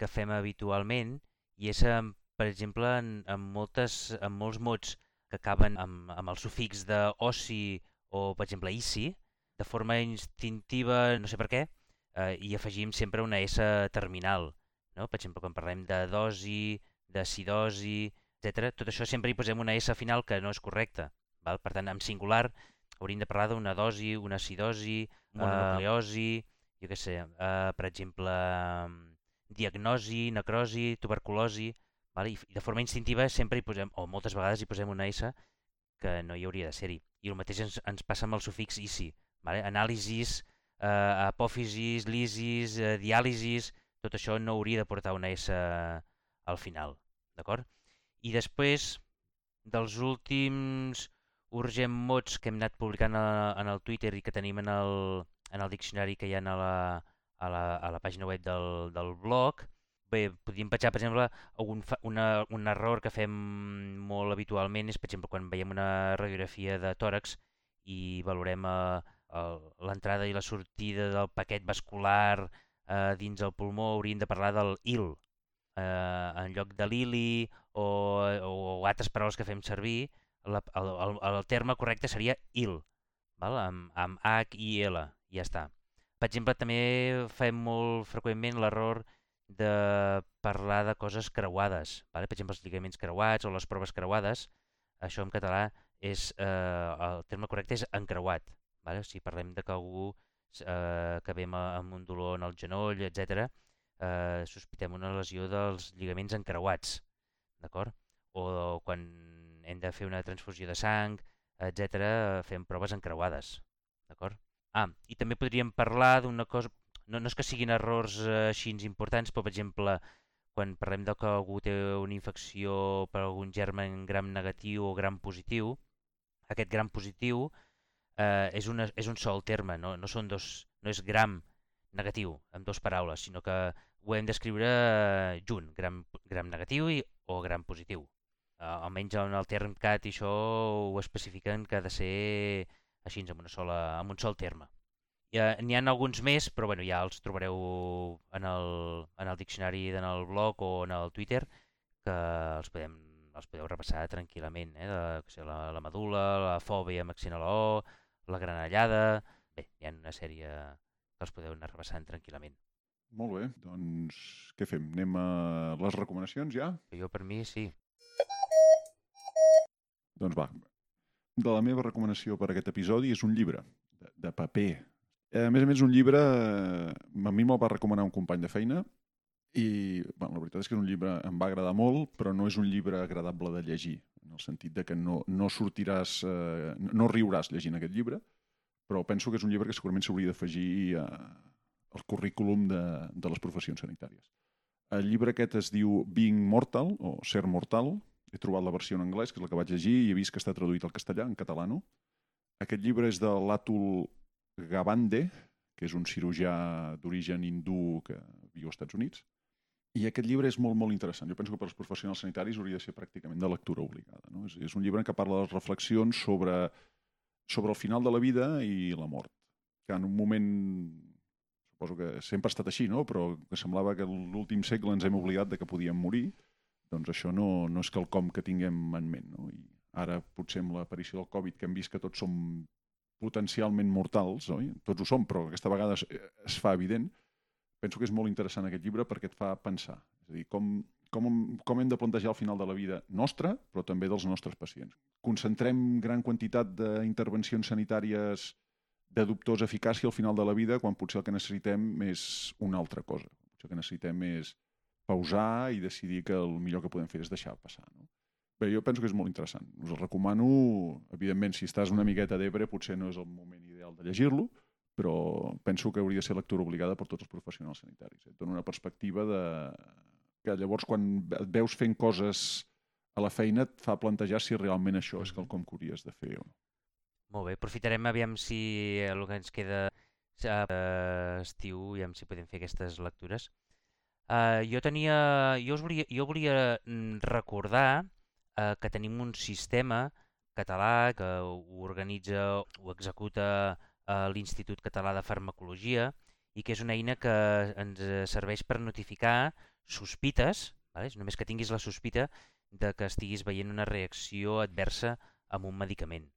C: que fem habitualment i és, em, per exemple, en, en, moltes, en molts mots que acaben amb, amb el sufix de oci o, per exemple, ici, de forma instintiva, no sé per què, eh, hi afegim sempre una S terminal. No? Per exemple, quan parlem de dosi, d'acidosi, etc. Tot això sempre hi posem una S final que no és correcta. Val? Per tant, en singular hauríem de parlar d'una dosi, una acidosi, mononucleosi, jo què sé, uh, per exemple, diagnosi, necrosi, tuberculosi, val? I de forma instintiva sempre hi posem, o moltes vegades hi posem una S que no hi hauria de ser-hi. I el mateix ens, ens passa amb el sufix ICI. Vale? Anàlisis, eh, apòfisis, lisis, eh, diàlisis, tot això no hauria de portar una S al final. D'acord? I després, dels últims urgent mots que hem anat publicant a, en el Twitter i que tenim en el, en el diccionari que hi ha a la, a la, a la pàgina web del, del blog, bé, podríem petjar, per exemple, un, una, un error que fem molt habitualment és, per exemple, quan veiem una radiografia de tòrax i valorem eh, l'entrada i la sortida del paquet vascular eh, dins el pulmó, hauríem de parlar del IL, eh, en lloc de l'ILI o, o, o altres paraules que fem servir, la, el, el, el terme correcte seria IL, val? Amb, amb H i L, ja està. Per exemple, també fem molt freqüentment l'error de parlar de coses creuades. Vale? Per exemple, els lligaments creuats o les proves creuades. Això en català és, eh, el terme correcte és encreuat. Vale? Si parlem de que algú eh, que ve amb un dolor en el genoll, etc, eh, sospitem una lesió dels lligaments encreuats. D'acord? O quan hem de fer una transfusió de sang, etc, fem proves encreuades. D'acord? Ah, i també podríem parlar d'una cosa, no, no és que siguin errors eh, així importants, però per exemple, quan parlem de que algú té una infecció per algun germen gram negatiu o gram positiu, aquest gram positiu eh, és, una, és un sol terme, no, no, són dos, no és gram negatiu, amb dues paraules, sinó que ho hem d'escriure eh, junt, gram, gram negatiu i, o gram positiu. Eh, almenys en el term CAT i això ho especifiquen que ha de ser així, amb, una sola, amb un sol terme. Ja, N'hi ha alguns més, però bueno, ja els trobareu en el, en el diccionari, en el blog o en el Twitter, que els, podem, els podeu repassar tranquil·lament. Eh? De, la, la medula, la fòbia maxina la O, la granellada... Bé, hi ha una sèrie que els podeu anar repassant tranquil·lament.
B: Molt bé, doncs què fem? Anem a les recomanacions ja?
C: Jo per mi sí.
B: Doncs va, de la meva recomanació per aquest episodi és un llibre de, de paper a més a més, un llibre, eh, a mi me'l va recomanar un company de feina i bueno, la veritat és que és un llibre em va agradar molt, però no és un llibre agradable de llegir, en el sentit de que no, no sortiràs, eh, no riuràs llegint aquest llibre, però penso que és un llibre que segurament s'hauria d'afegir eh, al currículum de, de les professions sanitàries. El llibre aquest es diu Being Mortal, o Ser Mortal. He trobat la versió en anglès, que és la que vaig llegir, i he vist que està traduït al castellà, en català no. Aquest llibre és de l'Atul Gavande, que és un cirurgià d'origen hindú que viu als Estats Units. I aquest llibre és molt, molt interessant. Jo penso que per als professionals sanitaris hauria de ser pràcticament de lectura obligada. No? És, és un llibre què parla de les reflexions sobre, sobre el final de la vida i la mort. Que en un moment, suposo que sempre ha estat així, no? però que semblava que l'últim segle ens hem oblidat de que podíem morir, doncs això no, no és quelcom que tinguem en ment. No? I ara, potser amb l'aparició del Covid, que hem vist que tots som potencialment mortals, oi? Tots ho som, però aquesta vegada es, es fa evident. Penso que és molt interessant aquest llibre perquè et fa pensar. És a dir, com, com, com hem de plantejar el final de la vida nostra, però també dels nostres pacients. Concentrem gran quantitat d'intervencions sanitàries de dubtosa eficàcia al final de la vida quan potser el que necessitem és una altra cosa. Potser el que necessitem és pausar i decidir que el millor que podem fer és deixar passar. No? Bé, jo penso que és molt interessant. Us el recomano, evidentment, si estàs una miqueta d'ebre, potser no és el moment ideal de llegir-lo, però penso que hauria de ser lectura obligada per tots els professionals sanitaris. Et dona una perspectiva de... que llavors quan et veus fent coses a la feina et fa plantejar si realment això és quelcom que hauries de fer o no.
C: Molt bé, aprofitarem aviam si el que ens queda uh, estiu, aviam si podem fer aquestes lectures. Uh, jo tenia... Jo, us volia, jo volia mm, recordar eh, que tenim un sistema català que ho organitza o executa eh, l'Institut Català de Farmacologia i que és una eina que ens serveix per notificar sospites Vale? És només que tinguis la sospita de que estiguis veient una reacció adversa amb un medicament.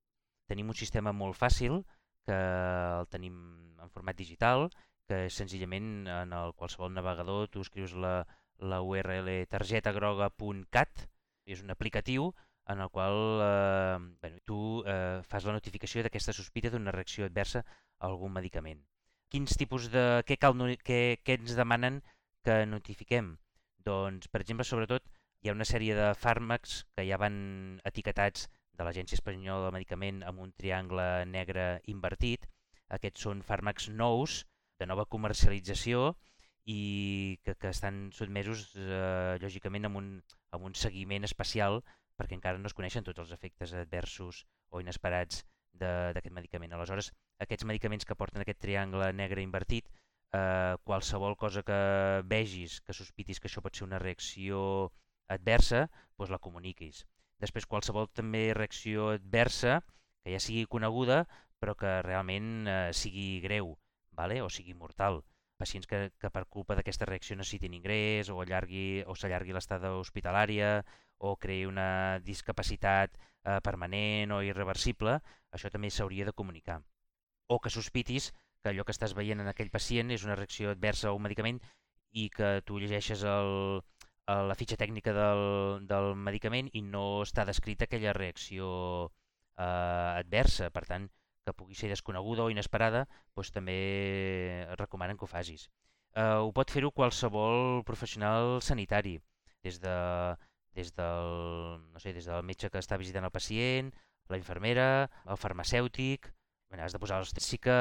C: Tenim un sistema molt fàcil, que el tenim en format digital, que senzillament en el qualsevol navegador tu escrius la, la URL targetagroga.cat, és un aplicatiu en el qual eh, bueno, tu eh, fas la notificació d'aquesta sospita d'una reacció adversa a algun medicament. Quins tipus de... Què, cal, què, què ens demanen que notifiquem? Doncs, per exemple, sobretot, hi ha una sèrie de fàrmacs que ja van etiquetats de l'Agència Espanyola del Medicament amb un triangle negre invertit. Aquests són fàrmacs nous, de nova comercialització, i que, que estan sotmesos, eh, lògicament, amb un, amb un seguiment especial perquè encara no es coneixen tots els efectes adversos o inesperats d'aquest medicament. Aleshores, aquests medicaments que porten aquest triangle negre invertit, eh, qualsevol cosa que vegis, que sospitis que això pot ser una reacció adversa, doncs la comuniquis. Després, qualsevol també reacció adversa, que ja sigui coneguda, però que realment eh, sigui greu vale? o sigui mortal. Pacients que, que per culpa d'aquesta reacció necessitin ingrés o allargui o s'allargui l'estada hospitalària o creï una discapacitat eh, permanent o irreversible, això també s'hauria de comunicar. O que sospitis que allò que estàs veient en aquell pacient és una reacció adversa a un medicament i que tu llegeixes el, la fitxa tècnica del, del medicament i no està descrita aquella reacció eh, adversa. Per tant, que pugui ser desconeguda o inesperada, doncs també recomanen que ho facis. Eh, ho pot fer-ho qualsevol professional sanitari, des de des del, no sé, des del metge que està visitant el pacient, la infermera, el farmacèutic... Bé, has de posar els... Sí que,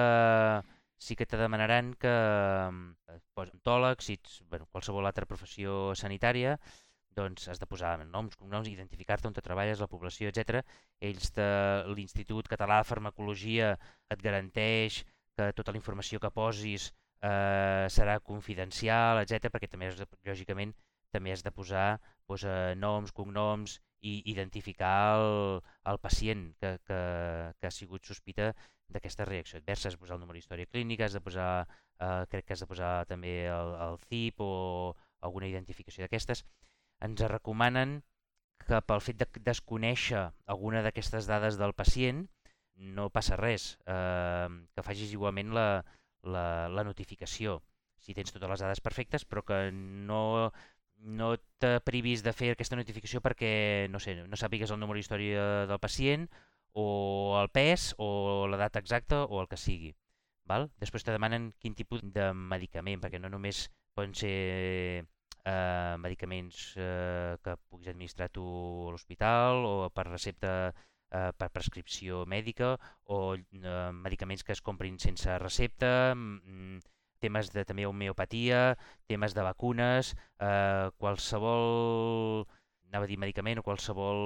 C: sí que te demanaran que eh, posi ontòleg, si ets bueno, qualsevol altra professió sanitària, doncs has de posar noms, cognoms, identificar-te on te treballes, la població, etc. Ells de l'Institut Català de Farmacologia et garanteix que tota la informació que posis eh, serà confidencial, etc perquè també, has de, lògicament, també has de posar doncs, eh, noms, cognoms i identificar el, el pacient que, que, que ha sigut sospita d'aquesta reacció adversa. Has de posar el número d'història clínica, has de posar, eh, crec que has de posar també el, el CIP o alguna identificació d'aquestes. Ens recomanen que pel fet de desconèixer alguna d'aquestes dades del pacient no passa res, eh, que facis igualment la, la, la notificació si tens totes les dades perfectes, però que no no te privis de fer aquesta notificació perquè, no sé, no sàpigues el número d'història del pacient o el pes o la data exacta o el que sigui. Val? Després te demanen quin tipus de medicament, perquè no només poden ser eh, medicaments eh, que puguis administrar tu a l'hospital o per recepta eh, per prescripció mèdica o eh, medicaments que es comprin sense recepta, mm, temes de també homeopatia, temes de vacunes, eh, qualsevol anava a dir medicament o qualsevol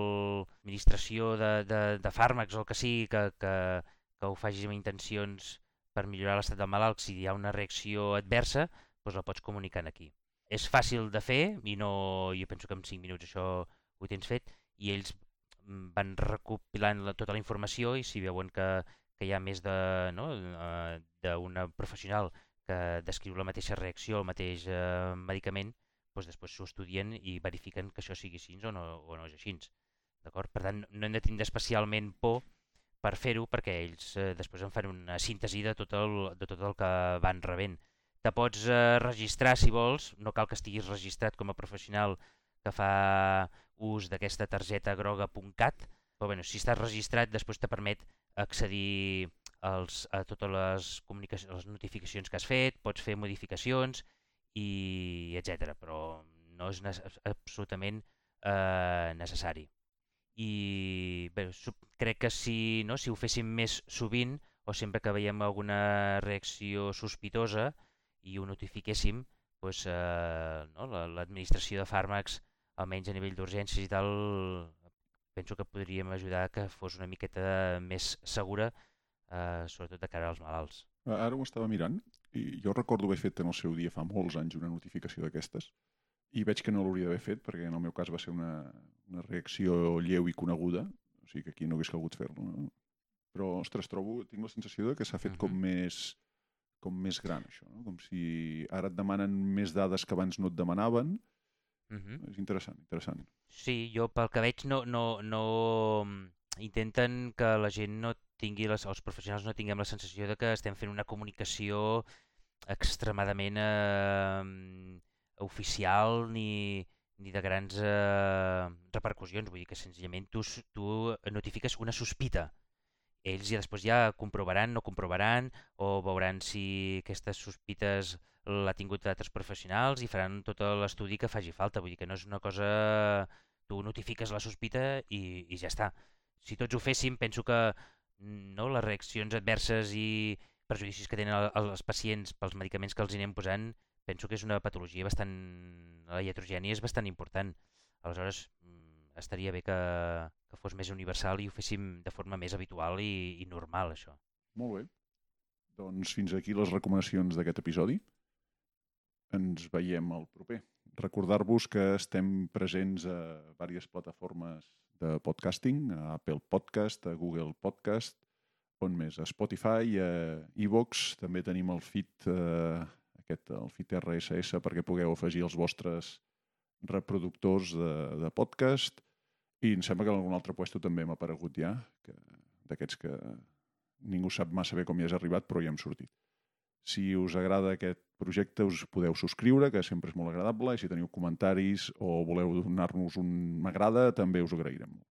C: administració de, de, de fàrmacs o el que sigui que, que, que ho facis amb intencions per millorar l'estat del malalt, si hi ha una reacció adversa, doncs la pots comunicar aquí. És fàcil de fer i no, jo penso que en 5 minuts això ho tens fet i ells mm, van recopilant la, tota la informació i si veuen que, que hi ha més d'una no, uh, professional que descriu la mateixa reacció, el mateix eh, medicament, doncs després s'ho estudien i verifiquen que això sigui així o no, o no és així. Per tant, no hem de tindre especialment por per fer-ho perquè ells eh, després en fan una síntesi de tot, el, de tot el que van rebent. Te pots eh, registrar si vols, no cal que estiguis registrat com a professional que fa ús d'aquesta targeta groga.cat, però bueno, si estàs registrat després te permet accedir els, a totes les, comunicacions, les notificacions que has fet, pots fer modificacions i etc. però no és absolutament eh, necessari. I bé, crec que si, no, si ho féssim més sovint o sempre que veiem alguna reacció sospitosa i ho notifiquéssim, doncs, eh, no, l'administració de fàrmacs, almenys a nivell d'urgències i tal, penso que podríem ajudar que fos una miqueta més segura eh, sobretot de cara als malalts.
B: Ara ho estava mirant i jo recordo haver fet en el seu dia fa molts anys una notificació d'aquestes i veig que no l'hauria d'haver fet perquè en el meu cas va ser una, una reacció lleu i coneguda, o sigui que aquí no hagués calgut fer-lo. No? Però, ostres, trobo, tinc la sensació de que s'ha fet uh -huh. com més com més gran, això. No? Com si ara et demanen més dades que abans no et demanaven
C: Mhm.
B: És interessant, interessant.
C: Sí, jo pel que veig no, no, no mm, intenten que la gent no tingui, les, els professionals no tinguem la sensació de que estem fent una comunicació extremadament eh, oficial ni, ni de grans eh, repercussions. Vull dir que senzillament tu, tu notifiques una sospita. Ells ja després ja comprovaran, no comprovaran, o veuran si aquestes sospites l'ha tingut altres professionals i faran tot l'estudi que faci falta. Vull dir que no és una cosa... Tu notifiques la sospita i, i ja està. Si tots ho féssim, penso que no, les reaccions adverses i perjudicis que tenen el- els pacients pels medicaments que els anem posant, penso que és una patologia bastant... La iatrogènia és bastant important. Aleshores, estaria bé que, que fos més universal i ho féssim de forma més habitual i, i normal, això.
B: Molt bé. Doncs fins aquí les recomanacions d'aquest episodi. Ens veiem al proper. Recordar-vos que estem presents a diverses plataformes de podcasting, a Apple Podcast, a Google Podcast, on més? A Spotify, a iVox, també tenim el feed, eh, aquest, el feed RSS perquè pugueu afegir els vostres reproductors de, de podcast i em sembla que en algun altre puesto també hem aparegut ja, que, d'aquests que ningú sap massa bé com hi has arribat, però ja hem sortit. Si us agrada aquest projecte, us podeu subscriure, que sempre és molt agradable, i si teniu comentaris o voleu donar-nos un m'agrada, també us ho agrairem. molt.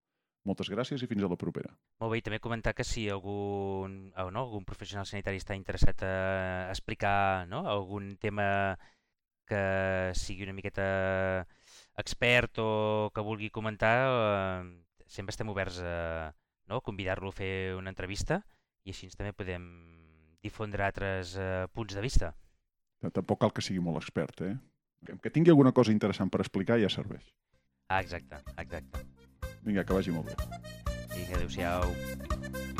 B: Moltes gràcies i fins a la propera.
C: Molt bé, i també comentar que si algun, o no, algun professional sanitari està interessat a explicar no, algun tema que sigui una miqueta expert o que vulgui comentar, eh, sempre estem oberts a no, convidar-lo a fer una entrevista i així també podem difondre altres eh, punts de vista.
B: Tampoc cal que sigui molt expert, eh? Que- tingui alguna cosa interessant per explicar ja serveix.
C: Ah, exacte, exacte.
B: Vinga, que vagi molt bé.
C: Vinga, adéu-siau.